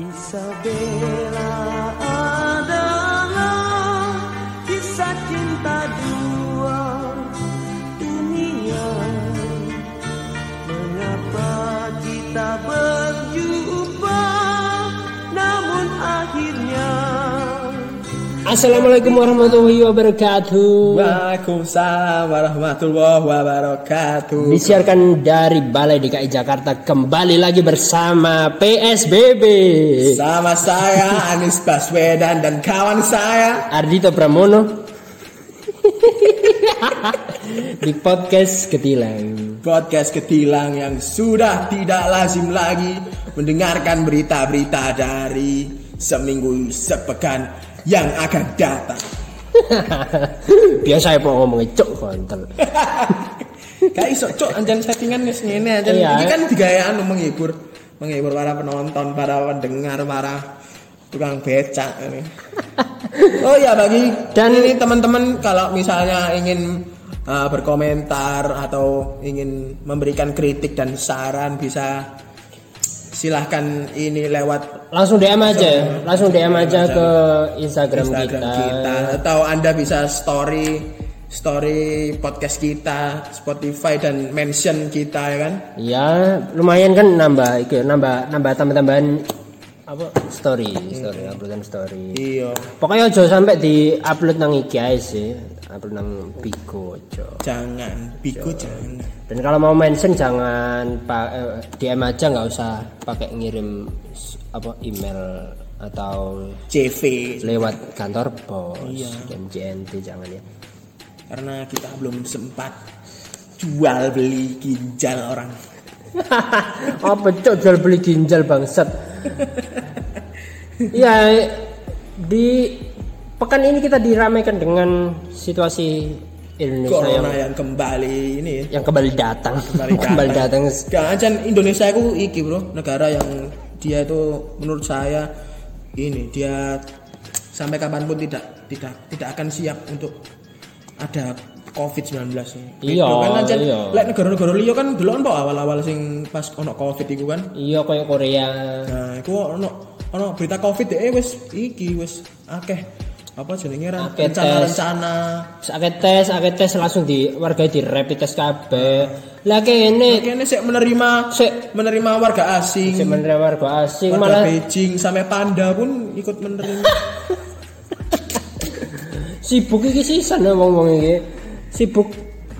Isabella Assalamualaikum warahmatullahi wabarakatuh. Waalaikumsalam warahmatullahi wabarakatuh. Disiarkan dari Balai DKI Jakarta kembali lagi bersama PSBB. Sama saya Anies Baswedan dan kawan saya Ardito Pramono di podcast Ketilang. podcast Ketilang yang sudah tidak lazim lagi mendengarkan berita-berita dari seminggu sepekan yang akan datang. Biasa ya mau ngomong cok kontol. Kayak iso cok anjan settingan wis ngene anjan Iya. iki kan digaya anu menghibur menghibur para penonton, para pendengar, para tukang becak ini. Oh ya bagi Dan- ini teman-teman kalau misalnya ingin uh, berkomentar atau ingin memberikan kritik dan saran bisa silahkan ini lewat Langsung DM aja, langsung DM aja ke Instagram, Instagram kita. kita. atau anda bisa story story podcast kita Spotify dan mention kita ya kan Ya, lumayan kan nambah itu nambah nambah tambah-tambahan apa story, story, uploadan story. iya Pokoknya aja sampai di upload nang iki ae sih, upload nang Bigo aja. jangan. Bigo jangan. Dan kalau mau mention jangan pak eh, DM aja nggak usah pakai ngirim apa email atau CV lewat kantor pos dan JNT jangan ya. karena kita belum sempat jual beli ginjal orang. Apa cok jual beli ginjal bangsat. ya di pekan ini kita diramaikan dengan situasi Indonesia yang, corona yang kembali ini ya yang kembali datang, Kembali kembali datang. Acan Indonesia itu iki bro negara yang dia itu menurut saya ini dia sampai kapan pun tidak tidak tidak akan siap untuk ada COVID-19 ini. Iya, Gitu kan ancen iya. lek negara-negara liya kan delok po awal-awal sing pas ono COVID iku kan. Iya kayak Korea. Nah, iku ono ono berita COVID deh wis iki wis akeh apa jenenge rencana-rencana Sakit tes, sakit tes langsung di warga di rapid test kabeh. Lah kene kene sik menerima Sik. menerima warga asing. sebenarnya warga asing Warga malah Beijing sampai panda pun ikut menerima. sibuk iki sisan ngomong iki. Sibuk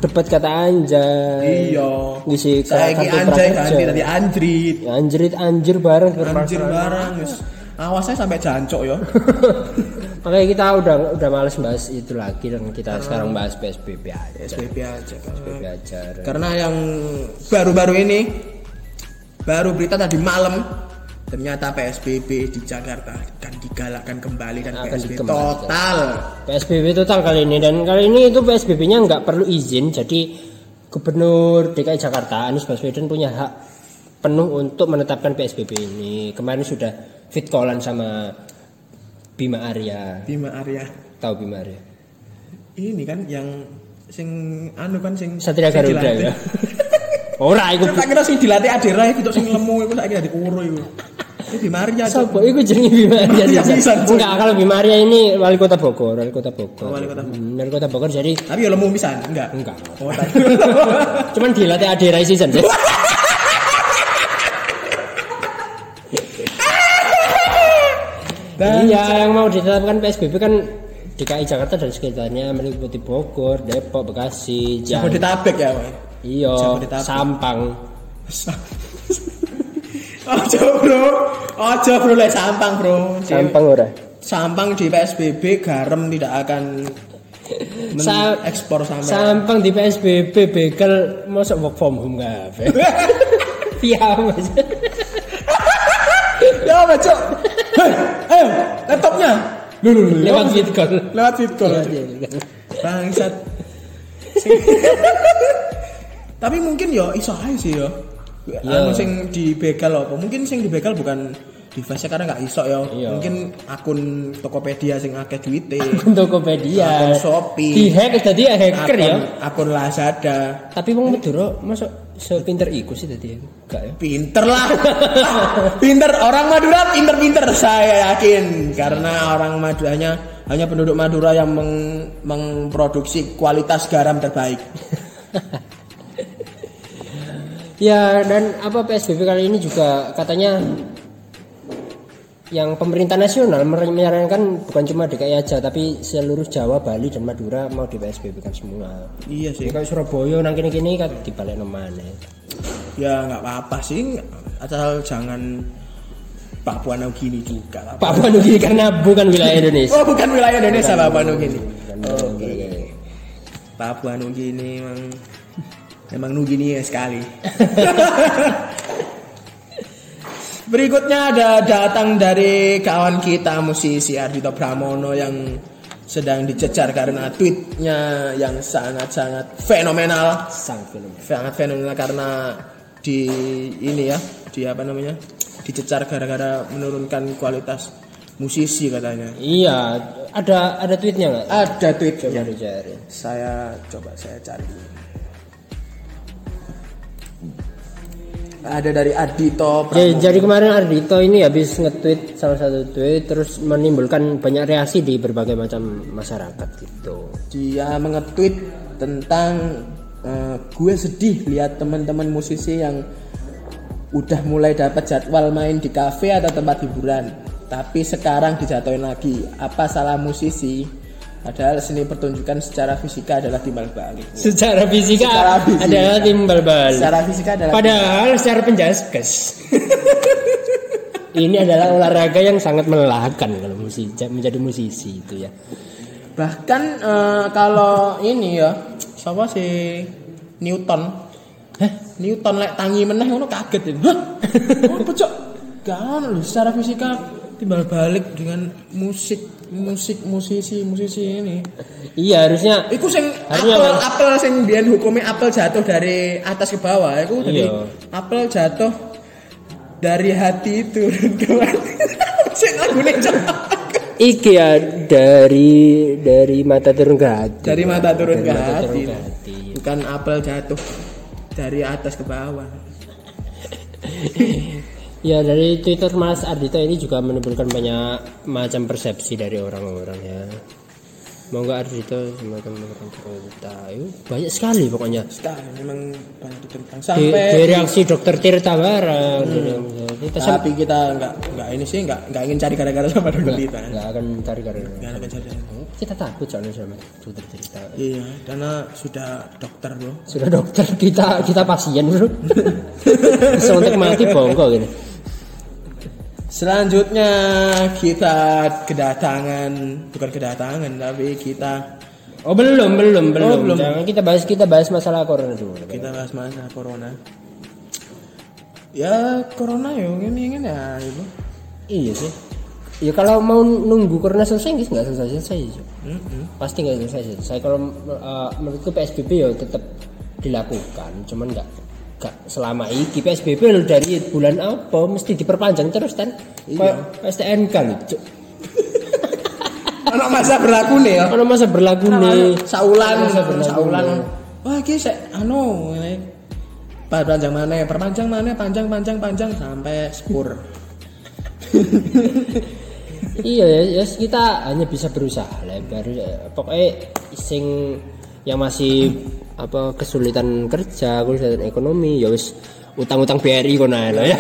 debat kata anjay. iya. Ngisi ki anjay ganti tadi anjrit. Anjrit anjir bareng Anjir barang wis. Awas saya sampai jancok ya. Makanya kita udah udah males bahas itu lagi dan kita sekarang bahas PSBB aja. SPP aja. PSBB aja. Karena yang baru-baru ini baru berita tadi malam ternyata PSBB di Jakarta akan digalakkan kembali dan Akan PSBB dikembalikan. total. PSBB total kali ini dan kali ini itu PSBB-nya nggak perlu izin jadi Gubernur DKI Jakarta Anies Baswedan punya hak penuh untuk menetapkan PSBB ini kemarin sudah fit callan sama Bima Arya Bima Arya. tahu Bima Arya Ini kan yang sing anu kan sing Satria sing Garuda dilatih. ya ora iku tak kira sing dilatih Adira itu sing lemu iku saiki dadi kuro iku. Ini Bima Arya. Sopo iku jenenge Bima Arya bisa, enggak kalau Bima Arya ini wali kota Bogor wali kota Bogor Oh, wali kota Bogor. Hmm, wali kota Bogor jadi Tapi ya lemu pisan, enggak. enggak Oh, cuman dilatih Adira season Dan iya, yang mau ditetapkan PSBB kan DKI Jakarta dan sekitarnya meliputi Bogor, Depok, Bekasi, Jam, Jabodetabek ya, Pak. iya. Sampang. Ojo bro, ojo bro lek sampang bro. Sampang ora. Sampang di PSBB garam tidak akan Sa- ekspor sampai. Sampang di PSBB begal masuk work from home kabeh. Iya, Mas. Ya, Cok. Hei, ayo, laptopnya. Lu, lu, lu, Lewat fit call. Lewat fit call. Iya, iya, iya. Bangsat. Tapi mungkin ya iso ae sih ya. Iya. Anu sing di begal apa? Mungkin sing di begal bukan device karena nggak iso ya. Iya. Mungkin akun Tokopedia sing akeh duite. Tokopedia. Akun Shopee. Di hack tadi ya hacker akun, ya. akun Lazada. Tapi wong Madura masuk sepinter iku sih tadi enggak ya Pinter lah. pinter orang Madura pinter-pinter saya yakin karena orang Maduranya hanya penduduk Madura yang meng- memproduksi kualitas garam terbaik. Ya dan apa PSBB kali ini juga katanya yang pemerintah nasional menyarankan bukan cuma DKI aja tapi seluruh Jawa, Bali dan Madura mau di PSBB kan semua. Iya sih. Kayak Surabaya nang kene-kene kan dibalik nemane. Ya nggak apa-apa sih asal jangan Papua Nugini juga. Papua Nugini karena bukan wilayah Indonesia. Oh bukan wilayah Indonesia Papua Nugini. Bukan Oke. Papua Nugini emang emang Nugini ya sekali. Berikutnya ada datang dari kawan kita musisi Ardito Pramono yang sedang dicecar karena tweetnya yang sangat-sangat fenomenal, Sang film. sangat fenomenal karena di ini ya, di apa namanya, dicecar gara-gara menurunkan kualitas musisi katanya. Iya, ada ada tweetnya nggak? Ada tweetnya. Cari cari. Saya coba saya cari. Ada dari Jadi, Pramono. jadi kemarin Ardito ini habis nge-tweet salah satu tweet terus menimbulkan banyak reaksi di berbagai macam masyarakat gitu. Dia mengetweet tentang eh, gue sedih lihat teman-teman musisi yang udah mulai dapat jadwal main di kafe atau tempat hiburan, tapi sekarang dijatuhin lagi. Apa salah musisi? Padahal seni pertunjukan secara fisika adalah timbal balik. Secara fisika Secara fisika. adalah timbal balik. Secara fisika adalah Padahal secara penjaskes ini adalah olahraga yang sangat melelahkan kalau musisi menjadi musisi itu ya. Bahkan eh, kalau ini ya, siapa sih Newton? Hah? Newton lek tangi meneh ngono kaget ini. Hah? Oh? Gak lho secara fisika timbal balik dengan musik musik musisi musisi ini. Iya harusnya Iku sing Harusnya apel kan- apel sing biyen hukumnya apel jatuh dari atas ke bawah. Iku jadi Iya. apel jatuh dari hati turun ke hati. Sing lagune iki ya dari dari mata turun ke hati. Dari mata turun Dari ke mata hati. turun ke hati. Bukan apel jatuh dari atas ke bawah. Ya dari Twitter Mas Ardito ini juga menimbulkan banyak macam persepsi dari orang-orang ya. Mau nggak Ardito semacam kita, Ayo, banyak sekali pokoknya. Sekali memang banyak ditentang Di, sampai di reaksi dokter Tirta Bara, kita sem- tapi kita nggak nggak ini sih nggak nggak ingin cari gara-gara sama dokter kita. nggak akan cari karena Nggak akan cari. Kita takut soalnya sama dokter Tirta. Iya, karena sudah dokter bro. Sudah dokter kita kita pasien bro. Untuk mati bongko gini. Selanjutnya kita kedatangan bukan kedatangan tapi kita Oh belum belum belum. Oh, belum. Jangan kita bahas kita bahas masalah corona dulu. kita bahas masalah corona. Ya corona ya ini ini ya itu. Iya sih. Ya kalau mau nunggu corona selesai nggak nggak selesai selesai. Cuk. Mm-mm. Pasti nggak selesai selesai. Kalau uh, menurutku PSBB ya tetap dilakukan, cuman nggak nggak selama ini PSBB lho dari bulan apa mesti diperpanjang terus kan? STNK lho. Cuk. Anak masa berlaku nih ya. Kalau masa berlaku nih. Saulan, saulan. Wah, iki sik anu ngene. Perpanjang mana? Perpanjang mana? Panjang, panjang, panjang sampai sepur. iya ya, ya kita hanya bisa berusaha lah baru pokoknya sing yang masih apa kesulitan kerja kesulitan ekonomi ya wis utang-utang BRI kono lho ya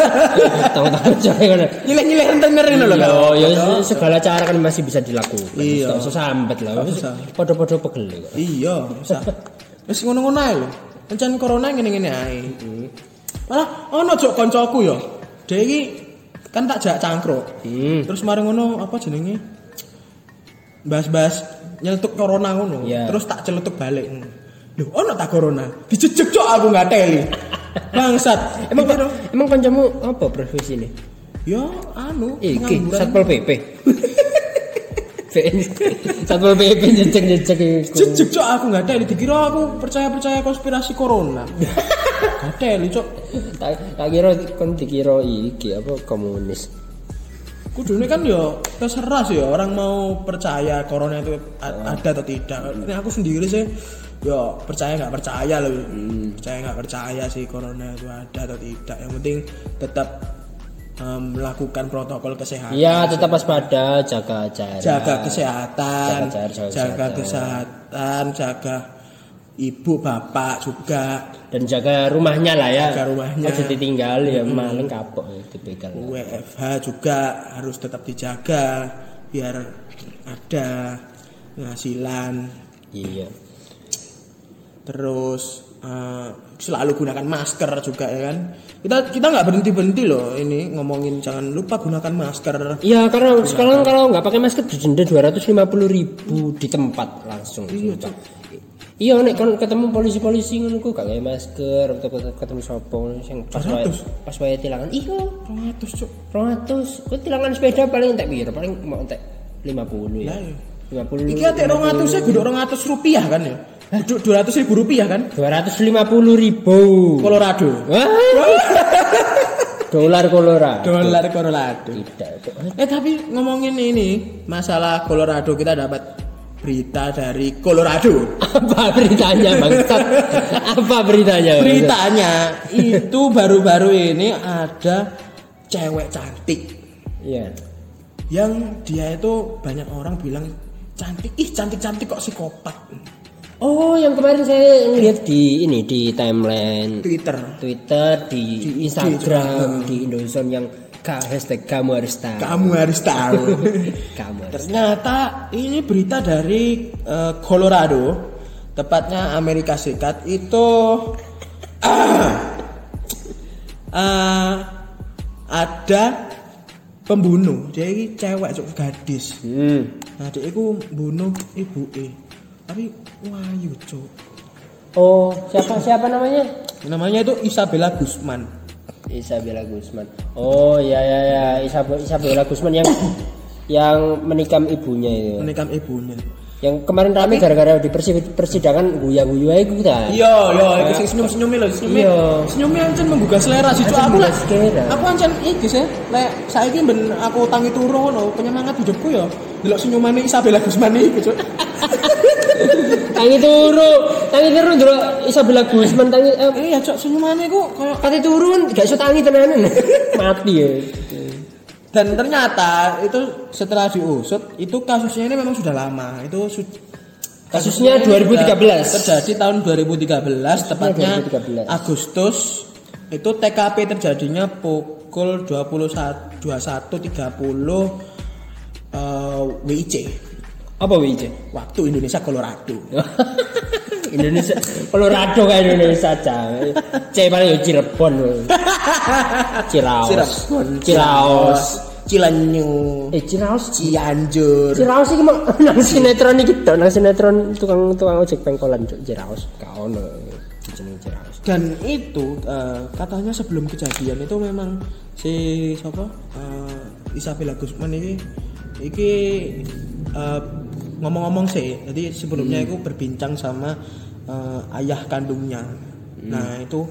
utang-utang kerja kono Nyileh-nyileh rentenir ngono lho. Iya, Kak. ya segala cara kan masih bisa dilakukan. Iya. Gak usah sambat lah. Usah. Podo-podo pegel kok. Iya, bisa. Wis ngono-ngono ae lho. Encen corona ngene-ngene ae. Malah ono jok koncoku ya. Dia iki kan tak jak cangkruk. Hmm. Terus mari ngono apa jenenge? Bahas-bahas nyeletuk corona ngono. Iya. Terus tak celetuk balik. Loh, ono tak corona? Dijejek cok aku nggak teli. Bangsat. Emang Mikir, emang kancamu apa profesi ini? Ya anu, Iki. Satpol PP. Satpol PP jejek-jejek. Jejek cok aku nggak teli. Dikira aku percaya-percaya konspirasi corona. Nggak teli cok. Tak tak kira kon dikira iki apa komunis. Kudune kan ya terserah sih ya orang mau percaya corona itu a- ada atau tidak. Ini aku sendiri sih yo percaya nggak percaya loh percaya nggak percaya sih corona itu ada atau tidak yang penting tetap melakukan protokol kesehatan Iya, tetap waspada, jaga jarak. jaga kesehatan Jaga jarak, jaga kesehatan jaga ibu bapak juga dan jaga rumahnya lah ya. Jaga rumahnya. Aja ditinggal ya maling kapok ya dipegang. WFH juga harus tetap dijaga biar ada penghasilan Iya. terus eh, selalu gunakan masker juga ya kan kita kita nggak berhenti berhenti loh ini ngomongin jangan lupa gunakan masker Iya, karena sekarang kalau nggak pakai masker didenda 250 ribu di tempat langsung. Iya. Iya, nek kon ketemu polisi-polisi ngono ku gak masker atau ketemu sopo sing pas wae 200? pas wae tilangan. Iya, 200 cuk 200. Kok tilangan sepeda paling entek piro? Paling mau entek 50 ya. Iya. 50. iki ate 200 saya kudu 200 rupiah kan ya kudu 200 ribu rupiah kan 250 ribu. Colorado. Dolar Colorado. dolar Colorado Tidak. Eh tapi ngomongin ini masalah Colorado kita dapat berita dari Colorado. Apa beritanya, Bangsat? Apa beritanya? Beritanya itu baru-baru ini ada cewek cantik Iya. yang dia itu banyak orang bilang cantik, ih cantik-cantik kok psikopat. Oh, yang kemarin saya lihat di ini di timeline Twitter. Twitter, di, Di Instagram, di Indonesia yang ka- hashtag kamu harus tahu. Kamu harus tahu. Kamu harus. Ternyata ini berita dari eh, Colorado, tepatnya Amerika Serikat itu ah, ah, ada pembunuh. Dia ini cewek cuk gadis. Hmm. Nah, dia itu bunuh ibu Tapi wayu cuk. Oh, siapa siapa namanya? Namanya itu Isabella Guzman. Isabella Guzman. Oh, ya ya ya, Isabella, Isabella Guzman yang yang menikam ibunya itu. Menikam ibunya. Yang kemarin rame gara-gara di persi- persidangan guya-guya itu ta. Iya, iya, itu sing senyum-senyum lho, senyum. Iya. Senyumnya ancen menggugah selera sih, Aku selera. aku ancen iki sih, lek saiki ben aku tangi turu ngono, penyemangat hidupku ya delok senyumane Isabella Guzman iki, Cuk. Tangi turu, tangi turu ndelok Isabella Guzman tangi eh, Iya, Cuk, senyumane ku koyo kate turun gak iso tangi tenanan. Mati ya. dan ternyata itu setelah diusut itu kasusnya ini memang sudah lama. Itu su- Kasusnya ini 2013. sudah Terjadi tahun 2013 tepatnya 2013. Agustus. Itu TKP terjadinya pukul 21 21.30 eh, WIC. Apa WIC? Waktu Indonesia Colorado. Indonesia Colorado kayak Indonesia aja. C paling ya Cirebon. Ciraos. Cirebon, Ciraos. Cilenyu, Eh Ciraos. Cianjur. Ciraos iki mah nang sinetron iki tok, nang sinetron tukang tukang ojek pengkolan Cuk. Ciraos. Ono jeneng Ciraos. Dan itu eh, katanya sebelum kejadian itu memang si siapa eh, Isabella Guzman ini iki eh, ngomong-ngomong sih. Jadi sebelumnya itu berbincang sama eh, ayah kandungnya. Nah itu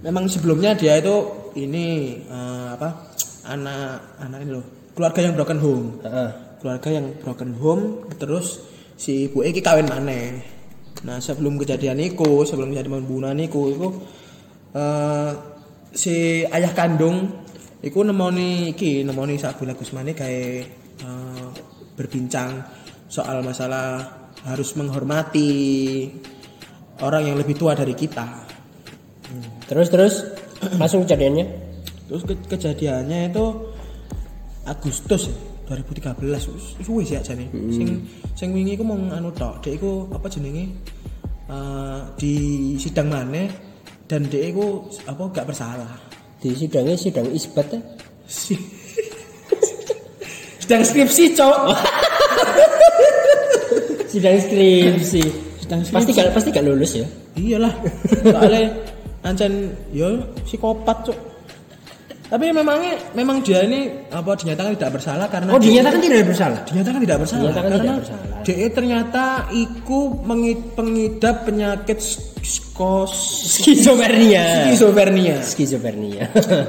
memang sebelumnya dia itu ini eh, apa anak anak ini loh keluarga yang broken home. Heeh. keluarga yang broken home terus si ibu iki kawin maneh nah sebelum kejadian itu sebelum kejadian pembunuhan itu itu eh, si ayah kandung iku nemoni iki nemoni Sabila Gusmani kayak eh, berbincang soal masalah harus menghormati orang yang lebih tua dari kita Terus terus langsung kejadiannya. Terus ke- kejadiannya itu Agustus ya, 2013 wis- suwe sih aja nih. Sing sing wingi iku mung anu tok, dek iku apa jenenge? Eh, di sidang mana dan dek iku apa gak bersalah. Di sidangnya sidang isbat ya. Si sidang skripsi, Cok. Sidang skripsi. Sidang skripsi. Pasti gak pasti gak lulus ya. Iyalah. Soalnya ancen yo psikopat, Cok. Tapi memangnya memang dia ini apa dinyatakan tidak bersalah karena Oh, dia- dinyatakan tidak bersalah. Dinyatakan tidak bersalah Dinyatakan karena tidak bersalah. DE ternyata iku pengidap penyakit skos Skizofrenia. skizofrenia. Skizofrenia.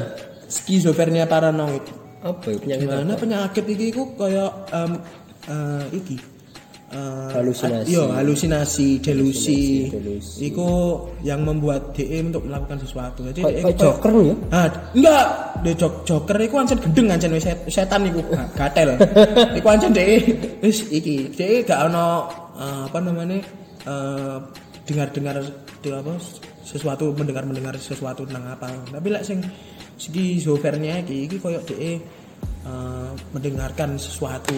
Skizofrenia paranoid. Apa ya penyakit? Gimana penyakit iki iku kayak em, eh, iki eh, Halusinasi. Iya, halusinasi, delusi. delusi. Iku yang membuat DE untuk melakukan sesuatu. Jadi Kayak joker ya. Ah, enggak, de jok joker iku ancen gendeng ancen set- setan iku Ga- gatel. iku ancen DE wis iki, DE gak ono eh, apa namanya? eh, dengar-dengar apa sesuatu mendengar-mendengar sesuatu tentang apa. Tapi lek sing skizofrenia iki iki koyo DE eh, mendengarkan sesuatu.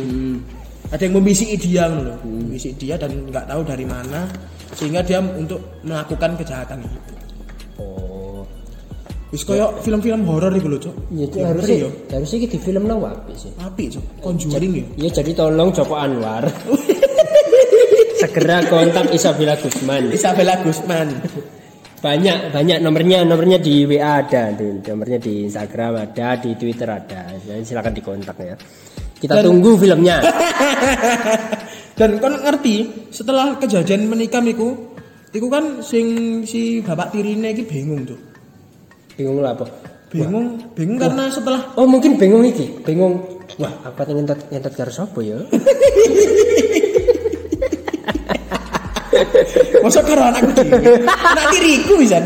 Ada yang membisiki dia ngono lho. Membisiki dia dan nggak tahu dari mana sehingga dia untuk melakukan kejahatan itu. Oh. Wis koyo film-film horor iku lho, Cuk. Ya itu Ya, harusnya ngeri, yo. harusnya iki di film nang apik sih. Apik, Cuk. Conjuring ya. Ya jadi tolong Joko Anwar. Segera kontak Isabella Gusman. Isabella Gusman. Banyak banyak nomornya nomornya di WA ada, nomornya di Instagram ada, di Twitter ada. Jadi silakan dikontak ya. Kita tunggu filmnya. Dan kon ngerti setelah kejadian menikam iku, iku kan sing si bapak tirine iki bingung, Cuk. Bingung lah apa? Bingung, bingung karena setelah Oh mungkin bingung iki, bingung. Wah, apa yang ngentot ngentot karo sapa ya? masa karo anakku dhewe. Anak tiriku bisa.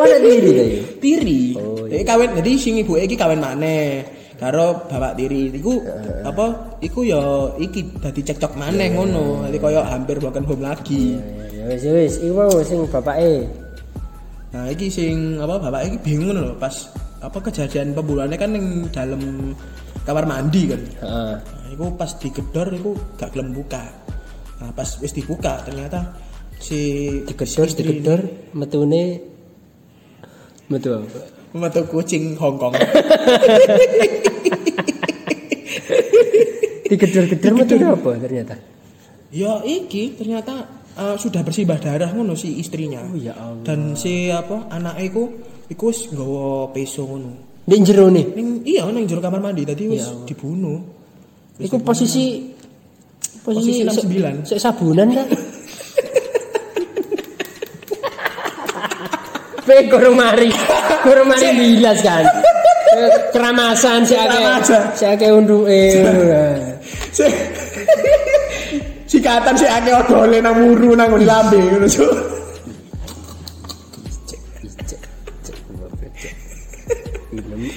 Mana ya? tiri. Oh, Jadi kawin jadi sing iki kawin maneh karo bapak tiri. Iku apa? Iku ya iki dadi cekcok maneh ngono. Jadi koyo hampir broken home lagi. Ya wis wis, iku mau sing bapake. Nah, iki sing apa bapak iki bingung lho pas apa kejadian pembunuhannya kan ning dalam kamar mandi kan. Heeh. Nah, iku pas digedor iku gak gelem buka. Nah, pas wis dibuka ternyata si Digedor, digedor, metune metu apa? Metu kucing Hongkong. Digedor-gedor metu apa ternyata? ya iki ternyata eh, sudah bersimbah darah ngono si istrinya. Oh ya Allah. Dan si apa anaknya iku iku wis nggawa peso ngono. Di jero nih. Ning iya ning jero kamar mandi tadi wis Ya dibunuh. Iku posisi Posisi posisi 69. Sik sabunan kan? Pe kurang mari. Kurang mari bilas kan. Eh, Keramasan si ake si ake unduke. si sikatan si akeh odole nang muru nang lambe ngono Cuk.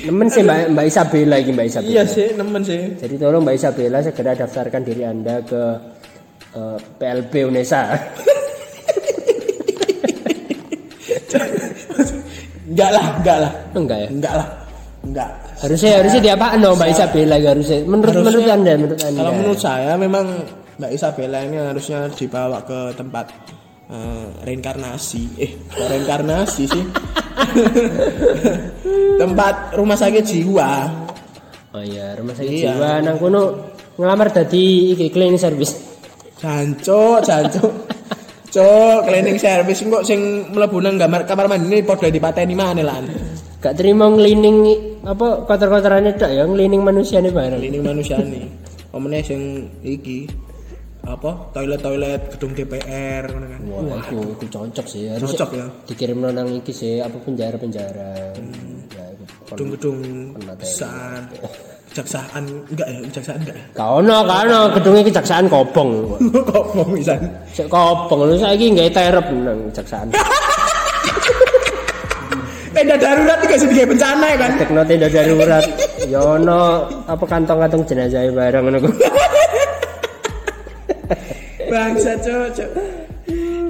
Nemen sih Mbak, Mbak Isabella iki Mbak Isabella. Iya sih nemen sih. Jadi tolong Mbak Isabella segera daftarkan diri Anda ke eh, PLB UNESA. Enggak lah, enggak lah. Enggak ya? Enggak lah. Enggak. Harusnya harusnya diapaan dong Mbak Isabella harusnya. Menurut menurut Harusnya- Anda, menurut Anda. Kalau menurut saya memang Mbak Isabella ini harusnya dibawa ke tempat eh, reinkarnasi. Eh, reinkarnasi sih. tempat rumah sakit jiwa. Oh iya, rumah sakit Iya. jiwa nang kono ngelamar dadi iki cleaning service. Jancuk, jancuk. Cuk, cleaning service kok sing mlebu nang kamar kamar mandi ini padha dipateni maneh lan. Gak terima nglining apa kotor-kotorannya tak ya nglining manusiane bareng. Cleaning manusia nih. Omene sing iki apa toilet-toilet gedung DPR ngono kan. Wah, itu, itu cocok sih. Harus Cocok ya. dikirim nang iki sih apa penjara-penjara. Ya, itu kon- Gedung-gedung besar. Kejaksaan enggak ya, kejaksaan enggak ya. Kaono, kaono gedungnya kejaksaan Kobong. Kok mau pisan. Sik Kobong lu saiki nggae terep nang kejaksaan. Tenda darurat iki sing bencana ya kan. Tekno tenda darurat. Yono apa kantong-kantong jenazah bareng ngono ku. Bangsa cocok.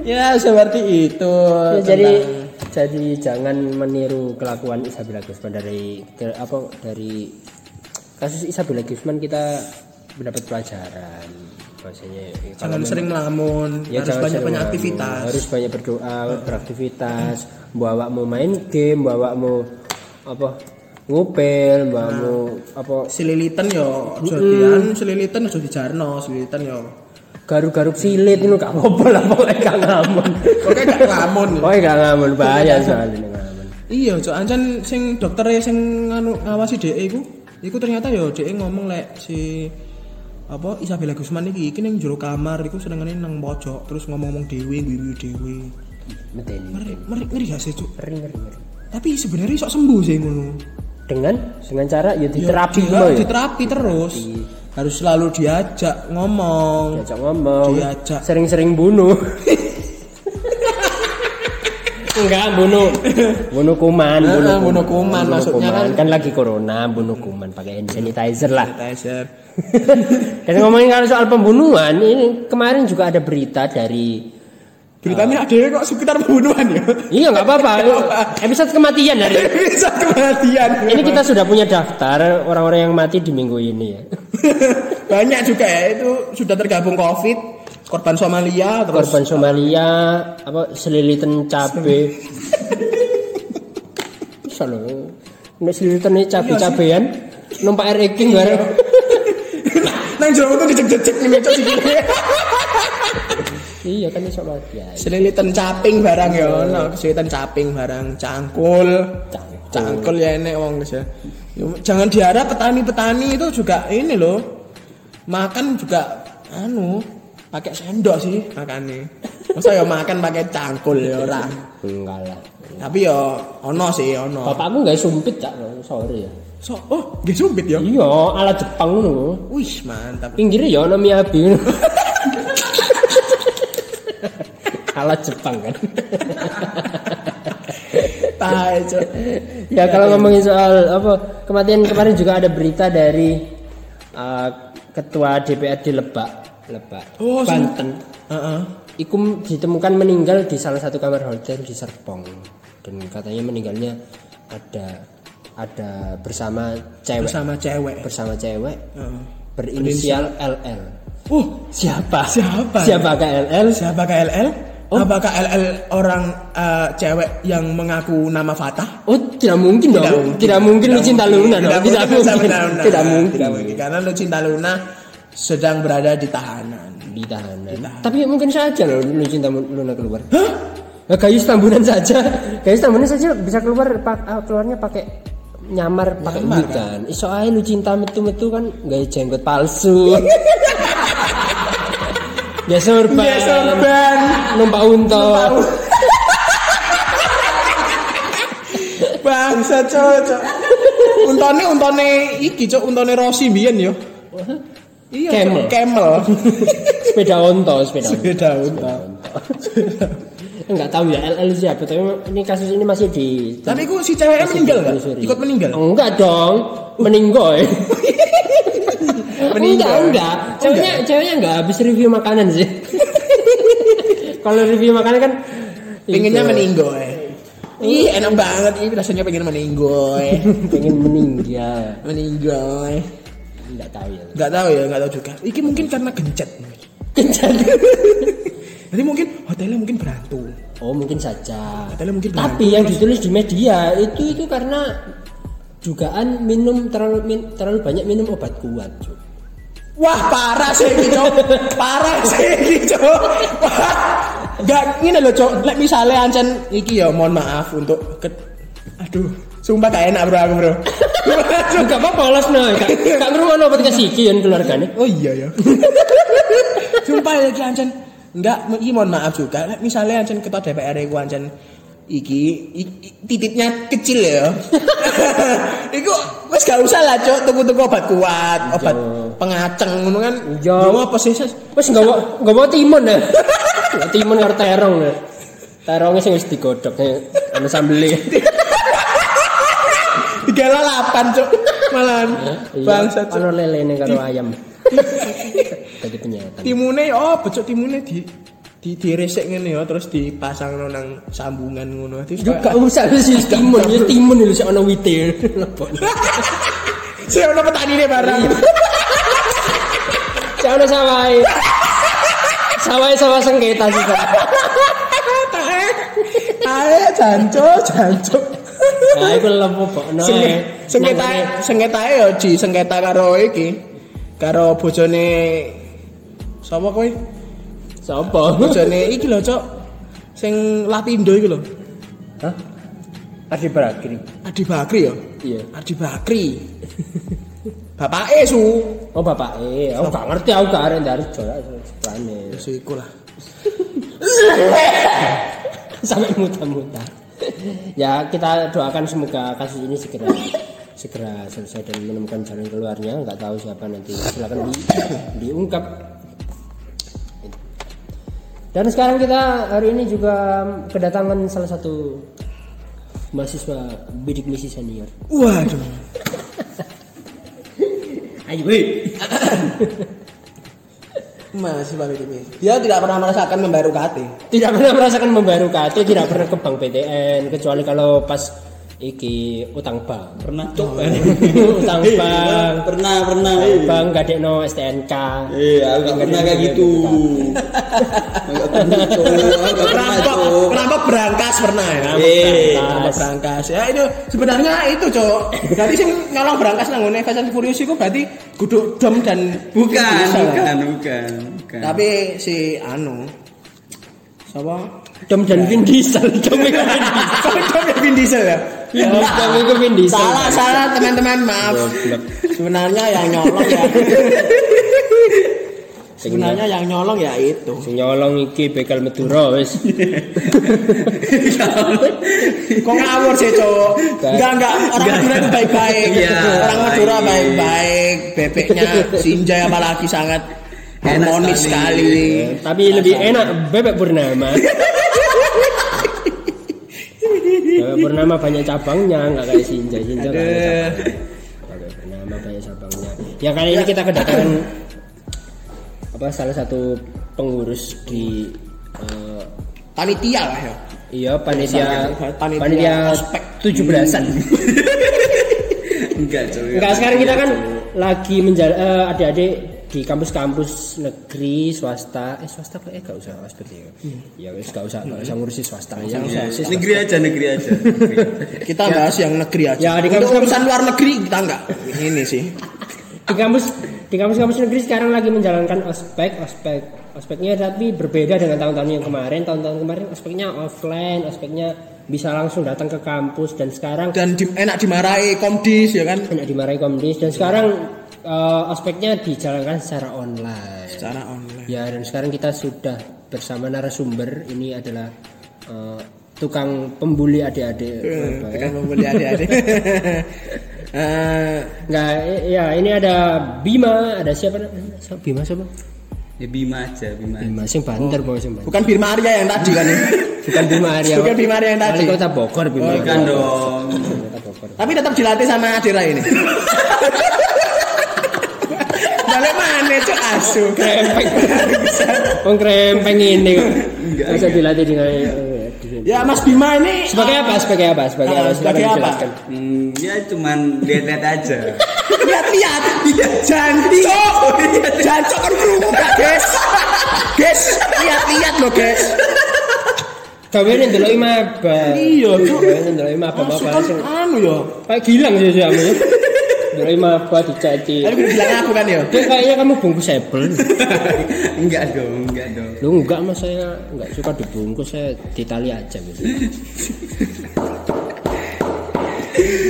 Ya seperti itu. Ya, jadi jadi jangan meniru kelakuan Isabella Gusman dari apa dari kasus Isabella Gusman kita mendapat pelajaran. Bahwasanya ya, kalau jangan memang- sering melamun, ya, harus banyak banyak aktivitas. harus banyak berdoa beraktivitas. Bawa mau main game bawa mau apa ngupil bawa mau apa Selilitan yo aja dian, selilitan aja dijarno, selilitan yo. garuk-garuk silit itu gak apa-apa lah pokoknya gak ngamun Oke gak ngelamun. pokoknya gak ngamun bahaya soalnya ngamun Iya, cok ancen sing dokter sing ngawasi DE iku, iku ternyata yo DE ngomong lek si apa Isabella Gusman iki iki ning jero kamar iku senengane nang pojok terus ngomong-ngomong dhewe guyu dhewe. Meteni, Ngeri, meteni. ngeri, gak sih, Cuk? ngeri ngeri ngeri Tapi sebenarnya sok sembuh sih ngono. dengan dengan cara ya Ya, diterapi di- dulu ya diterapi terus. harus selalu diajak ngomong diajak ngomong Diajak. sering-sering bunuh enggak bunuh. Bunuh kuman Heeh, bunuh kuman, maksudnya kuman. kan- kan lagi corona bunuh kuman pakai hand sanitizer lah. Sanitizer. Dan ngomongin kalau soal pembunuhan ini kemarin juga ada berita dari beritanya ada kok sekitar pembunuhan ya? Iya nggak apa-apa. Episode kematian ini. bisa kematian. Ini kita sudah punya daftar orang-orang yang mati di minggu ini ya. Banyak juga ya itu sudah tergabung covid korban Somalia terus? Korban Somalia apa selilitan cabe. Bisa loh. Nek selilitan cabe cabean numpak air eking bareng. Nang jero itu dicek-cek nih cok sikile. iya kan iso mati selilitan caping barang ya ono. Selilitan caping barang cangkul. Cangkul. ya enek wong ya. Jangan diharap petani-petani itu juga ini loh makan juga anu pakai sendok sih makannya masa ya makan pakai cangkul ya ora? Enggak lah. Tapi ya ono sih ono. Bapakku nggak sumpit cak? Sorry ya. So oh gak sumpit ya? Iya ala Jepang ngono wih mantap. Pinggirnya ya ono miyabi ngono. ala Jepang kan? Tai ya kalau ngomongin soal apa kematian kemarin juga ada berita dari uh, ketua DPRD Lebak Lebak. Oh, Banten. Heeh. Ikum ditemukan meninggal di salah satu kamar hotel di Serpong. Dan katanya meninggalnya ada ada bersama cewek. Bersama cewek. Bersama cewek. Heeh. berinisial LL uh siapa? Siapa? siapa LL siapa KLL apakah LL orang eh, cewek yang mengaku nama Fatah? Oh tidak mungkin dong. tidak mungkin, lu cinta Luna dong. Tidak mungkin. Tidak mungkin. Tidak mungkin. karena lu cinta Luna sedang berada di tahanan di tahanan. Tapi mungkin saja loh lu cinta Luna keluar. Hah? Gayus tambunan saja. Gayus tambunan saja bisa keluar pak- ah, keluarnya pakai nyamar pakai Nyamar, wig kan. Iso ae lu cinta metu-metu kan gaya jenggot palsu. ya sorban. Ya, sorban. Numpak unta. bangsa cocok untone untone iki cok untone Rossi mbiyen yo iya Camel. Camel sepeda onto, sepeda onto. beda unta Enggak tahu ya LL siapa, tapi ini kasus ini masih di tapi ku si ceweknya meninggal gak? ditelusuri. ikut meninggal Enggak dong, meninggoy. Meninggoy. Enggak, enggak. Ceweknya ceweknya enggak habis review makanan sih. Kalau review makanan kan pengennya itu, meninggoy Ih enak banget ini rasanya pengen meninggoy pengen meninggal. meninggoy Enggak tahu ya. nggak tahu ya nggak tahu juga iki mungkin karena gencet Kencan. jadi mungkin hotelnya mungkin berantu Oh, mungkin saja. hotelnya mungkin berantu Tapi yang ditulis di media itu itu karena dugaan minum terlalu min- terlalu banyak minum obat kuat. Cuk. Wah parah sih ini cok Parah sih ini cok Wah Gak ini loh cok Lek misalnya Ancen Iki ya mohon maaf untuk ke, Aduh Sumpah gak enak bro aku bro Enggak apa-apa los no. Enggak enggak ngrungokno podcast iki yen keluargane. Oh iya ya Sumpah ya iki Ancen Enggak Iki mohon maaf juga misalnya Ancen ketua DPR Iku Ancen Iki Titiknya kecil ya Iku Wes gak usah lah cok Tuku-tuku obat kuat Obat pengaceng ngono kan Iya. Yo, apa sih? Wes enggak enggak mau timun ya. Timun karo terong ya. Terongnya sing wis digodhog ya. Ana sambele. tiga delapan cok. Malahan. Iya, bangsa cok. Ana lelene karo ayam. Tadi penyetan. timune oh becok timune di di diresek ngene ya. Terus dipasang nang sambungan ngono. Terus Yo gak usah sih timun, ya timun lho sik ana wite. saya ono petani nih barang Sik ana sawai. Sawai sawah sengketa sih. Ae janco janco Nah, iku lepo bokno. Sengke- sengketa sengketa ya di sengketa karo iki karo bojone sapa kowe Sopo? bojone iki lho cok sing Lapindo iki lho Hah? Adi Bakri. Adi Bakri ya Iya. Adi Bakri Bapak E su Oh bapak eh, aku gak ngerti aku gak arek dari jola sebane. Su iku lah Sampai muta-muta. ya kita doakan semoga kasus ini segera segera selesai dan menemukan jalan keluarnya. Nggak tahu siapa nanti. Silakan di, diungkap. Dan sekarang kita hari ini juga kedatangan salah satu mahasiswa bidik misi senior. Waduh. ayo Masih balik ini. Dia tidak pernah merasakan membayar UKT. tidak pernah merasakan membayar UKT tidak pernah ke bank PTN kecuali kalau pas iki utang bank Pernah cok. utang bank pernah pernah. bank gak no STNK Eh, aku gak pernah kayak gitu. Pernah perampok berangkas pernah ya. Eh, Perampok berangkas. Ya itu sebenarnya itu, Cok. Berarti sing nyolong berangkas nang ngene Fast and Furious iku berarti kudu dom dan bukan, bukan, bukan, bukan. Tapi si anu Siapa? Dom dan Vin Diesel Dom itu Vin Diesel Dom dan Vin Diesel ya? Vin Diesel Dom itu Vin Diesel Salah, salah teman-teman, maaf. Sebenarnya yang nyolong ya. Sebenarnya yang nyolong ya itu. Sing nyolong iki bekal Madura wis Kok ngawur sih, Cok? Enggak, enggak. Orang Madura itu baik-baik. Iya, Orang Madura baik. baik-baik. Bebeknya Sinjai apalagi sangat Enak harmonis sekali. sekali. tapi lebih enak bebek purnama bebek purnama banyak cabangnya nggak kayak Sinjai Sinjai nggak ada cabangnya. Purnama banyak cabangnya. Ya kali ini kita kedatangan apa salah satu pengurus di eh, Panitia lah ya. iya panitia Panitia panitia tujuh belasan. Enggak. Enggak sekarang kita kan lagi menjal eh, adik-adik di kampus-kampus negeri swasta eh swasta kok eh gak usah ospek ya ya wis gak usah gak usah ngurusi swasta ya Ya, negeri aja, negeri aja. Negeri. Kita bahas yang negeri aja. Ya, di Untuk kampus- urusan luar negeri kita enggak. Ini sih. di kampus di kampus-kampus negeri sekarang lagi menjalankan ospek ospek ospeknya tapi berbeda dengan tahun-tahun yang kemarin tahun-tahun kemarin ospeknya offline ospeknya bisa langsung datang ke kampus dan sekarang Dan di- enak dimarahi komdis ya kan. enak dimarahi komdis dan sekarang eh, ospeknya dijalankan secara online Secara online. Ya dan sekarang kita sudah bersama narasumber ini adalah eh, tukang pembuli adik-adik. Eh, Surabaya. Tekan membeli adik-adik. Eh, Enggak, i- ya ini ada Bima, ada siapa? Bima siapa? Ya Bima aja, Bima. Bima sing banter pokoknya sing banter. bukan Birma Arya yang tadi kan ya. Bukan Bima Arya. Bukan Bima Arya yang tadi. Kota Bogor Bima. Oh, Bukan dong. Tapi tetap dilatih sama Adira ini. Balik mana cok asu. Krempeng. Wong krempeng ini kok. Masa dilatih dengan eh, Ya Mas Bima ini Sebagai apa? Sebagai apa? Sebagai apa? sebagai Silakan apa? Hmm, ya cuman lihat-lihat aja. lihat-lihat janji jancok kan kerungu gak guys guys lihat-lihat loh guys Gaweane ndelok maba. Iya, Cuk. Ndelok maba Masuk maba kan sing anu ya kayak gilang sih sih Ndelok maba dicati. Tadi udah bilang aku kan ya kayaknya kamu bungkus apple. enggak dong, enggak dong. Lu enggak mas saya enggak suka dibungkus saya ditali aja gitu.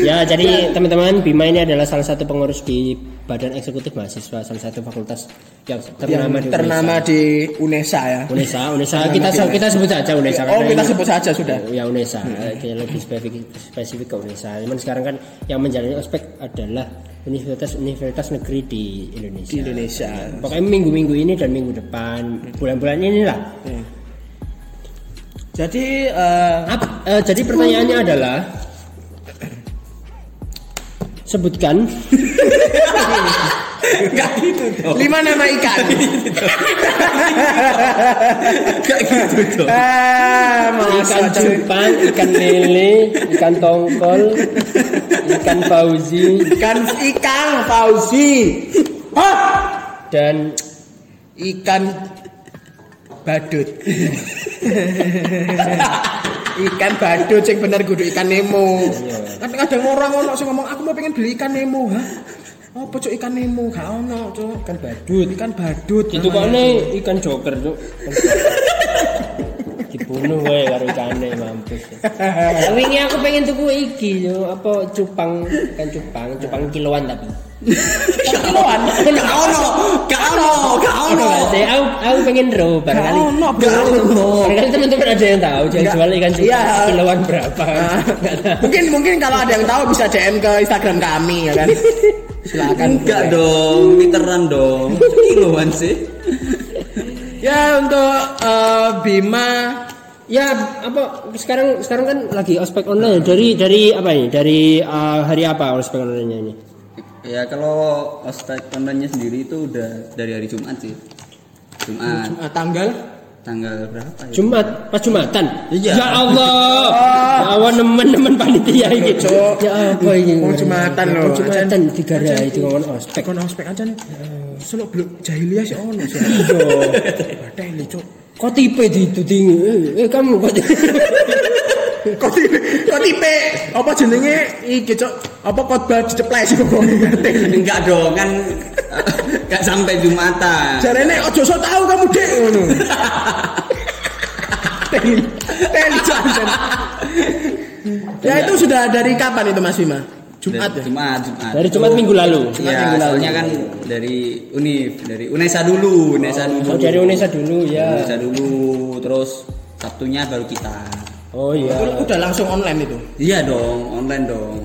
ya jadi teman-teman Bima ini adalah salah satu pengurus di Badan Eksekutif Mahasiswa salah satu fakultas yang yang ternama di ternama Unesa. di UNESA ya. Unesa, Unesa. Kita kita sebut saja Unesa oh kita ini- sebut saja sudah. Ya UNESA. Kayak lebih spesifik, spesifik ke UNESA. Cuman sekarang kan yang menjalani ospek adalah universitas-universitas negeri di Indonesia. Di Indonesia. Pokoknya minggu-minggu ini dan minggu depan bulan-bulan inilah Hmm. jadi eh, Ap- eh, jadi pertanyaannya adalah sebutkan Enggak gitu dong. Lima nama ikan. Enggak gitu dong. ah, ikan cupang, ikan lele, ikan tongkol, ikan fauzi Ikan ikan Fauzi. Hah? dan Ikan badut. ikan badut sing bener kudu ikan Nemo. Kadang-kadang orang ono sing ngomong aku mau pengen beli ikan Nemo, hah? Apa cuk ikan Nemo? Gak ono, cuk. ikan badut. Ikan badut. Itu kok ikan joker tuh. Dibunuh wae karo ikane mampus. Wingi aku pengen tuku iki yo apa cupang, ikan cupang, cupang kiloan tapi. kiloan. Gak ono. Gak ono. gak ono. Sih, aku aku pengen ro Gak barangkali. ono, bro. Barangkali teman-teman ada yang tahu jual jual ikan cupang Iya. kiloan berapa? Tahu. mungkin mungkin kalau ada yang tahu bisa DM ke Instagram kami ya kan. Silakan. Enggak dong, literan dong. Kiloan sih. Ya untuk eh, Bima Ya apa sekarang sekarang kan lagi ospek online dari dari apa ini dari uh, hari apa ospek online ini? Ya kalau ospek online-nya sendiri itu udah dari hari Jumat sih. Jumat eh, tanggal tanggal berapa ya? Jumat pas Jumatan. Iya. Ya Allah. Ya Allah nemen-nemen panitia ini. Cuk. Ya apa ini? Wong Jumatan Ya, loh. Jumatan tiga hari itu ngomong ospek. Kon ospek aja nih. Selok belum jahiliyah sih ono sih. Iya. Bateli cuk. Kok tipe di itu tinggi? Eh, eh, kamu kok Kok tipe, kok tipe apa jenenge iki cuk? Apa khotbah diceples iku kok. Enggak dong, kan enggak sampai Jumatan. Jarene ojo sok tahu kamu dek ngono. Teli, teli jangan. Ya itu sudah dari kapan itu Mas Bima? Jumat ya? Jumat, Jumat. dari Jumat minggu lalu. Jumat Iya, minggu lalu. soalnya kan dari Unif, dari Unesa dulu, Unesa dulu. Oh, dari Unesa dulu ya. Unesa dulu, terus Sabtunya baru kita. Oh iya. Udah langsung online itu Iya dong, online dong.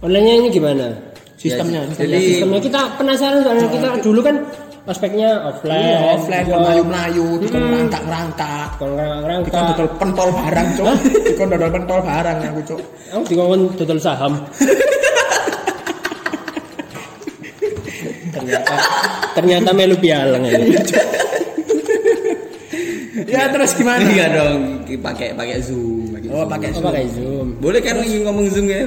Online-nya ini gimana? sistemnya. Ya, sistemnya. Jadi- Sistemnya kita penasaran soalnya kita dulu kan ospeknya offline. Iya, offline Iya. melayu-melayu, dikon rangkak-rangkak. Kon Dikon rangka. dodol pentol barang, Cuk. Dikon dodol pentol barang aku, Cuk. Aku dikon total saham. ternyata ternyata melu pialang ya. Ya terus gimana? Iya dong, pakai pakai Zoom, pakai Oh, Zoom. pakai Apa kayak Zoom? Boleh kan lagi ngomong Zoom ya?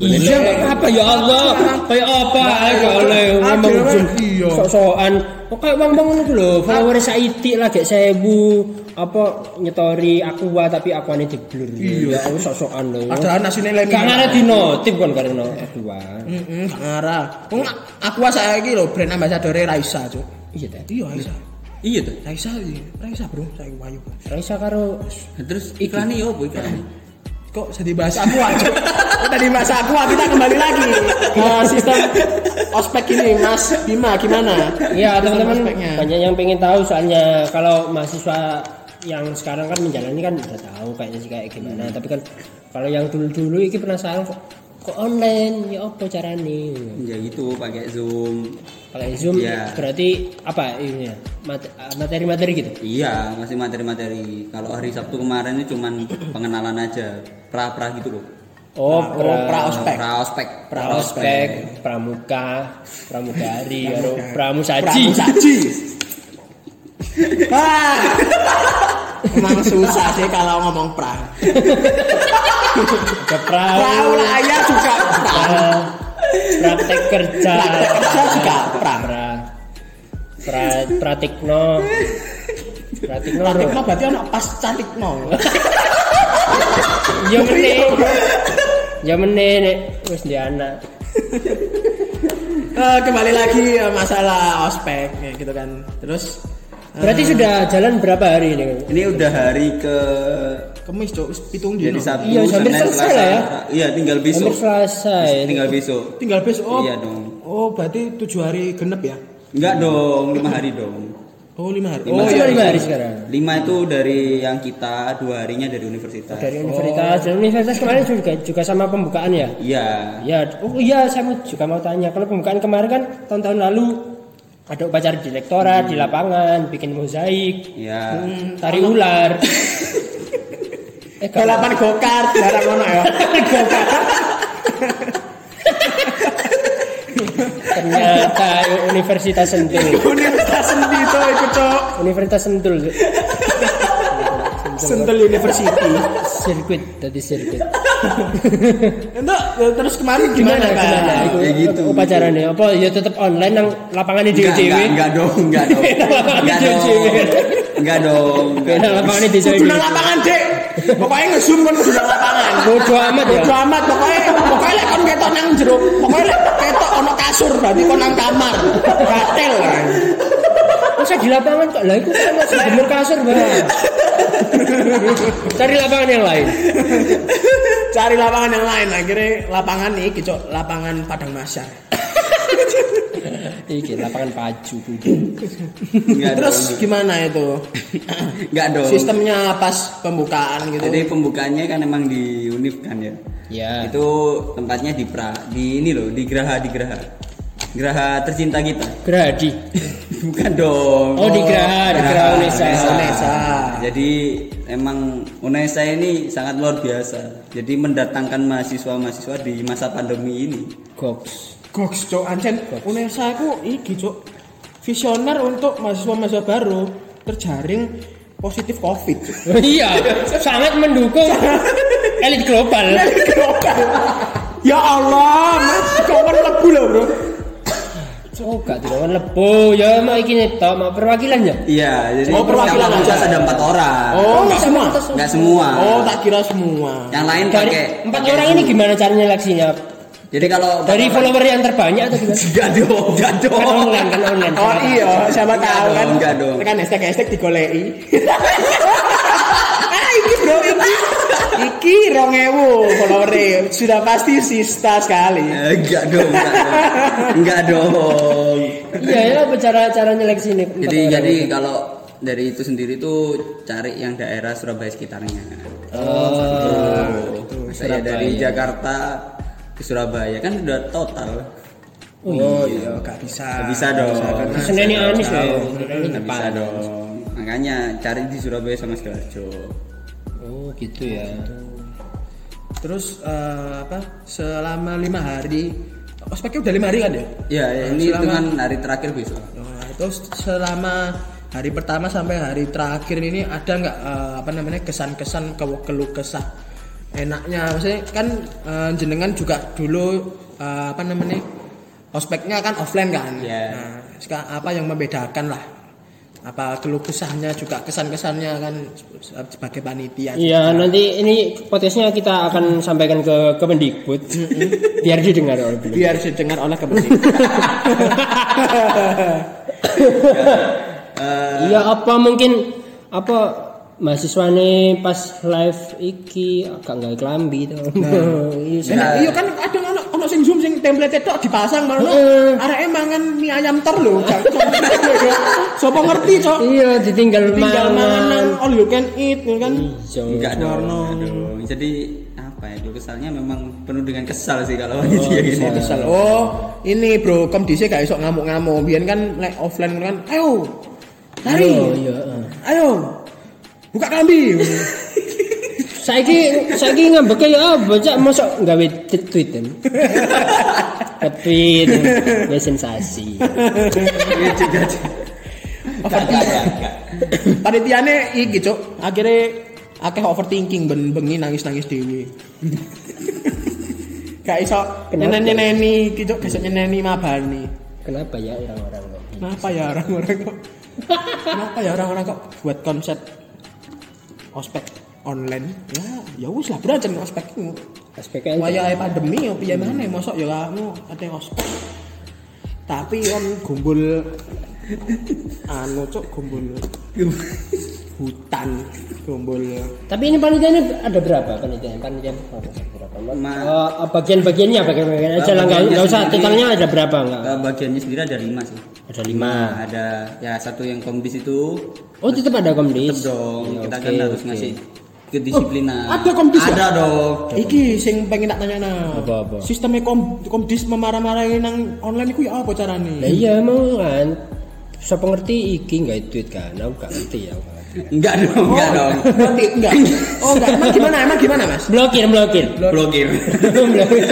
Iya, apa ya Allah? Kayak apa? Kayak oleh ngomong akhirnya Zoom. iya. Sok-sokan. Kok kayak bang-bang ngono lho, follower saiti lah kayak sewu apa nyetori aqua tapi aquane diblur. Iya, aku sok-sokan lho. Ada nasi nilai Gak ngarep di notif kan karena aqua. Heeh, gak ngarah. Wong aku saiki lho brand ambassador Raisa, Cuk. Iya. Iya, Raisa. Iya tuh. Raisa iki. Raisa, Bro. Saiki wayu. Raisa karo Nah, Terus iklannya ya apa iklannya? Kok jadi bahas aku aja? Tadi bahas aku, kita kembali lagi ke sistem ospek ini, Mas Bima gimana? Iya teman-teman banyak yang pengen tahu soalnya kalau mahasiswa yang sekarang kan menjalani kan udah tahu kayaknya sih kayak gimana tapi kan kalau yang dulu-dulu ini penasaran kok kok online ya apa caranya Ya gitu, pakai Zoom. kalau zoom Iya. berarti apa ini ya? Mat- materi-materi gitu Iya, masih materi-materi. Kalau hari Sabtu kemarin itu cuman pengenalan aja, pra-pra gitu loh. oh Oh, pra-ospek. Pra-ospek. praospek pramuka pramugari pramusaji Pramusaji. Ah. Emang susah sih kalau ngomong pra. Ada perahu Perahu layar juga pra- praktek kerja Praktek kerja juga pra. pra pra pratikno pratikno. Pratikno berarti ono pas cantikno. ya meneh ya meneh nek wis di anak Eh, kembali lagi masalah ospek ya, gitu kan. Terus berarti sudah jalan berapa hari ini Ini udah hari ke kemis cok pitung dino. jadi Sabtu, Iya, hampir Senin, selesai Selasa. lah ya. Iya, tinggal besok. hampir selasa ya Tinggal besok. Tinggal besok. Oh, Iya dong. oh berarti tujuh hari genep ya? Enggak dong, lima hari dong. Oh lima hari. Lima oh cuma iya. lima iya. hari sekarang Lima itu dari yang kita, dua harinya dari universitas. dari universitas dan universitas kemarin juga juga sama pembukaan ya Iya. Ya, oh iya saya mau- juga mau tanya. Kalau pembukaan kemarin kan tahun-tahun lalu ada upacara direktorat di lapangan, bikin mozaik, Iya. tari ular. eh Balapan go-kart jarang ono ya. ternyata Universitas Sentul. Universitas Seni itu itu cok. Universitas Sentul. Sentul University. Sirkuit, tadi sirkuit. Itu eh, terus kemarin gimana, Gimana, gimana? Kak? Itu Ya gitu. Apa ya tetap online nang lapangan di Enggak, DJW. enggak, enggak dong, enggak dong. Enggak dong. Enggak dong. Nang lapangan di. Kudu nang lapangan dek. Pokoknya nge-zoom kan kudu nang lapangan. Bodoh amat ya. Bodo amat pokoknya pokoknya lek kon ketok nang jero, pokoknya lek ketok ono kasur berarti kon nang kamar. Gatel kan. Masa di lapangan kok? Lah itu kan masih jemur kasur barang. Cari lapangan yang lain. Cari lapangan yang lain akhirnya lapangan nih kicok lapangan Padang Masyar. Iki lapangan paju Enggak Terus dong. gimana itu? Enggak dong. Sistemnya pas pembukaan gitu. Jadi pembukaannya kan emang di Unif kan ya. Ya. Itu tempatnya di pra di ini loh, di Geraha di Geraha. Geraha tercinta kita. Geradi. Bukan dong. Oh, di Geraha, di Geraha Unesa. Unesa. Jadi emang Unesa ini sangat luar biasa. Jadi mendatangkan mahasiswa-mahasiswa di masa pandemi ini. Goks. Goks cok ancen Unesa aku iki cok visioner untuk mahasiswa-mahasiswa baru terjaring positif covid. Oh, iya, sangat mendukung elit global. ya Allah mas kawan lebu loh bro Oh, gak tidak lebo ya mau iki netok mau perwakilan ya. Iya, jadi Oh, perwakilan aja. ada empat orang. oh nggak semua Enggak semua. oh tak kira semua Yang lain Dari pakai empat orang ini gimana caranya seleksinya? Jadi kalau Dari follower yang terbanyak atau gimana? Enggak dong, enggak Kan dong. online kan online. oh iya siapa tahu kan enggak dong. tekan hashtag hashtag digolei ah iki bro iki iki rong ewu follower sudah pasti sista sekali Eh, Enggak dong, enggak dong. Iya ya apa cara nyeleksi ini? empat Jadi jadi kalau dari itu sendiri tuh cari yang daerah Surabaya sekitarnya. Oh, saya dari Jakarta ke Surabaya kan udah total. oh iya gak bisa Nggak bisa dong. karena Seneni Anis ya. Nggak bisa dong. Makanya cari di Surabaya sama Sidoarjo. Oh gitu ya. Terus eh, apa? Selama lima hari, ospeknya udah lima hari kan ya? Ya, ya, ini Selama- dengan hari terakhir besok. Nah, terus selama hari pertama sampai hari terakhir ini ada nggak eh, apa namanya kesan-kesan ke keluh kesah enaknya? Maksudnya kan eh, jenengan juga dulu eh, apa namanya ospeknya kan offline kan? Iya. Nah, apa yang membedakan lah? Apa keluh kesahnya juga kesan-kesannya kan sebagai panitia? Iya nanti ini podcastnya kita akan sampaikan ke Kemendikbud biar didengar oleh beliau. biar didengar oleh kepentingan. Iya apa mungkin apa mahasiswa nih pas live iki agak nggak kelambi tuh. Iya, Enak, iya kan ada sing zoom sing template tok dipasang malah Heeh. areke mangan mie ayam ter lho. Gak- Sopo ngerti, Cok? Iya ditinggal Tinggal mangan all you can eat kan. Iya. Enggak dong. Jadi apa ya? Dulu kesalnya memang penuh dengan kesal sih kalau panitia gini. Kesel. Oh, ini bro, kom dhisik gak iso ngamuk-ngamuk. Biyen kan lek offline kan, ayo. Lari. Iya iya. heeh. Ayo. Buka kelambi. Saiki saiki ngambeke ya bocah mosok gawe tweet kan. Tweet ya sensasi. Panitiane iki, Cuk. Akhirnya akeh overthinking ben bengi nangis-nangis dhewe. Gak iso nyeneni iki, Cuk. Gak nyeneni mabani. Kenapa ya orang-orang kok? Kenapa ya orang-orang kok? Kenapa ya orang-orang kok buat konsep ospek online? Ya, ya wis lah bro, jeneng ospek. Aspeknya Wayahe pandemi ya piye maneh mosok ya kamu ate ospek. Tapi on gumbul anu cok gumbul hutan gumbul Tapi ini panitianya ada berapa panitia? Panitia berapa? Oh, bagian-bagiannya bagian-bagian aja lah nggak usah totalnya ada berapa nggak? Eh, bagiannya sendiri ada lima sih. Ada lima. Ada ya satu yang komdis itu Oh tetap ada komdis. tetep dong. Ya, Kita oke, kan harus oke. ngasih kedisiplinan. Oh, ada komdis ya? Ada dong. iki sing pengen tak tanya nah Apa-apa? sistemnya kom komdis memarah-marahin nang online iku ya apa carane Lah iya mau kan. Siapa ngerti iki nggak tweet kan? Aku nggak ngerti ya. Enggak dong, enggak dong. Berarti enggak. Oh, enggak. Emang gimana? Emang gimana, Mas? Blokir, blokir. Blokir. Blokir.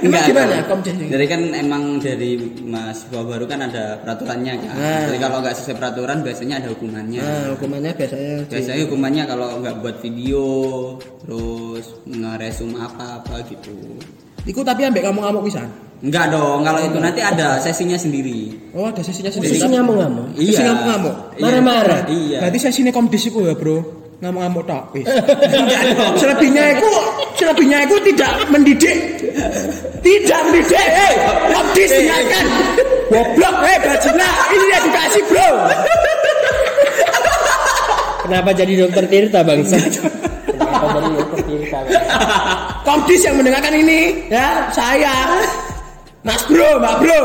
Emang gimana ini? Jadi kan emang dari mahasiswa baru kan ada peraturannya kan. Nah. Jadi kalau nggak sesuai peraturan biasanya ada hukumannya. Nah, hukumannya biasanya di- Biasanya hukumannya kalau nggak buat video, terus ngeresum apa-apa gitu. Iku tapi ambek kamu-kamu pisan. Enggak dong, kalau itu nanti ada sesinya sendiri. Oh, ada sesinya sendiri. ngamuk-ngamuk. Sesi ngamuk-ngamuk. Iya. Marah-marah. Iya. Berarti sesine komdis iku ya, Bro. Ngamuk-ngamuk tok. Wis. Selebihnya iku selebihnya iku tidak mendidik. Tidak mendidik. Hei, komdis dengarkan. Goblok, hei, bajina. Ini edukasi, Bro. Kenapa jadi dokter Tirta bangsa? Kenapa jadi dokter Tirta? Bang? Komdis yang mendengarkan ini, ya, saya. Mas Bro, Mbak Bro.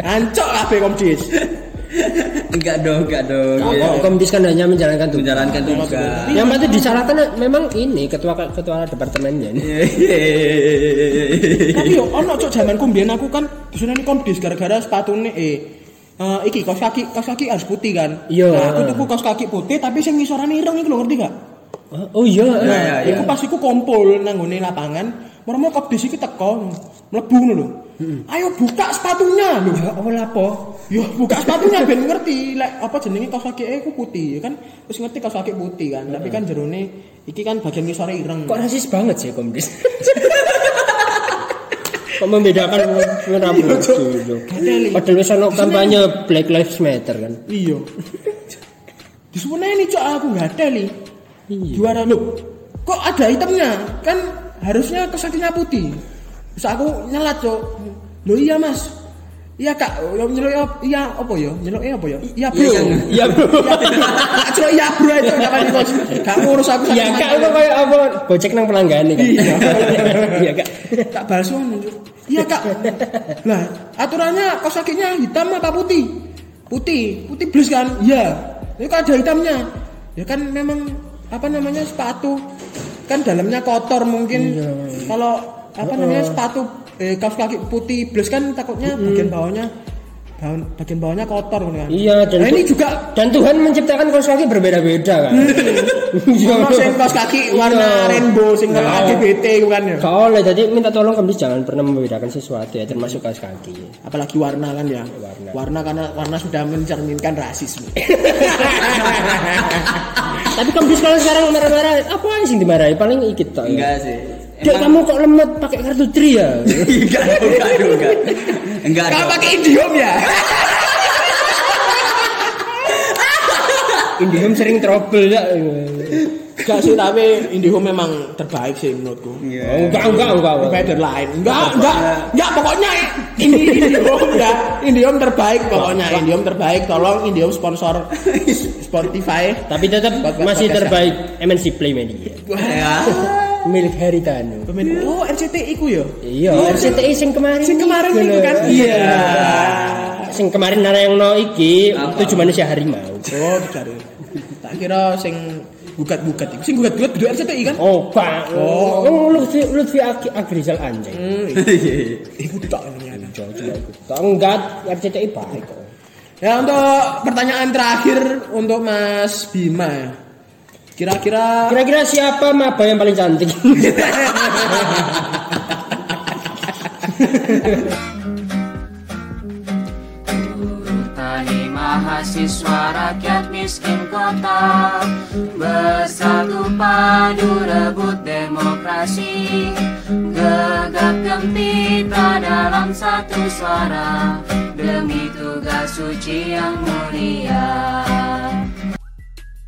Ancok kabeh komdis. enggak dong enggak dong Kok komdis kan hanya menjalankan tugas. menjalankan tugas Yang pasti disalahkan memang ini ketua ketua departemennya. Tapi yo ono cok zamanku mbiyen aku kan disunani komdis gara-gara sepatune eh eh, iki kaos kaki kaos kaki harus putih kan. Iya. Nah, aku tuku kaos kaki putih tapi sing ngisorane ireng iku lho ngerti gak? Oh iya. Nah, iya, iku pas iku kumpul nang lapangan, meremo komdis iki teko mlebu ngono lho. Ayo buka sepatunya lho. Ya Allah apa? Yo buka sepatunya ben ngerti lek apa jenenge kaos kaki e iku putih ya kan wis ngerti kaos kaki putih kan tapi kan jerone iki kan bagian ngisore ireng. Kok rasis banget sih komdis? Kok membedakan kenapa? Padahal wis ono kampanye Black Lives Matter kan. Iya. Disuweneni cok aku nggak ada nih. Juara lu. Kok ada hitamnya? Kan harusnya kesakinya putih. Terus aku nyelat cok. Lo iya mas. Iya kak. Yo nyeluk ya- iya apa ya? Nyeluk apa ya? Iya bro. Iya, Iya bro. Tak celuk iya bro itu gak paling bos. Gak ngurus aku Iya kak itu kayak apa? Gojek nang pelanggan nih. Iya. Iya kak. Ngono, Cuk. Iya kak. Lah aturannya kaos kakinya hitam apa putih? Putih, putih blues kan? Iya. Itu kan ada hitamnya. Ya kan memang apa namanya sepatu kan dalamnya kotor mungkin. Kalau apa namanya sepatu eh, kaos kaki putih blues kan takutnya bagian bawahnya bahan- bagian bawahnya kotor kan. Iya dan Nah, ini juga dan Tuhan menciptakan kaos kaki berbeda-beda kan. Iya. ono sing kaos kaki warna Iya. rainbow sing warna Nah. LGBT itu kan ya. Gak oleh, jadi minta tolong komdis jangan pernah membedakan sesuatu ya, termasuk kaos kaki. apalagi warna kan ya Warna. karena warna sudah mencerminkan rasisme Tapi komdis kalau sekarang marah-marah, apa sih dimarahi? Paling ikut tok ya. enggak sih Dek kamu kok lemot pakai kartu tri ya? enggak enggak enggak enggak dong. pakai idiom ya Indihome sering trouble ya. Enggak sih tapi Indihome memang terbaik sih menurutku Iya. Enggak, enggak, enggak. enggak. Lain enggak enggak enggak pokoknya ini Indihome ya Indihome terbaik pokoknya Indihome terbaik tolong Indihome sponsor Spotify Tapi tetap masih terbaik MNC Play Media. ya Milik Haritano. Pemain oh RCTI ku ya Iya, RCTI sing kemarin. Sing kemarin itu kan? Iya. Iya. Sing kemarin nara yang no iki tujuh manusia harimau. oh cari tak kira sing gugat-gugat iku sing gugat-gugat kudu RCTI kan Oh, Pak. Oh. Oh, Lutfi Lutfi Ag- Agrizal anjing. hmm iku tak ini Coba coba ikut. Enggak, RCTI baik kok. Ya untuk pertanyaan terakhir untuk Mas Bima ya. Kira-kira Kira-kira siapa maba yang paling cantik? Tani mahasiswa rakyat miskin kota Bersatu padu rebut demokrasi Gegap gempita dalam satu suara Demi tugas suci yang mulia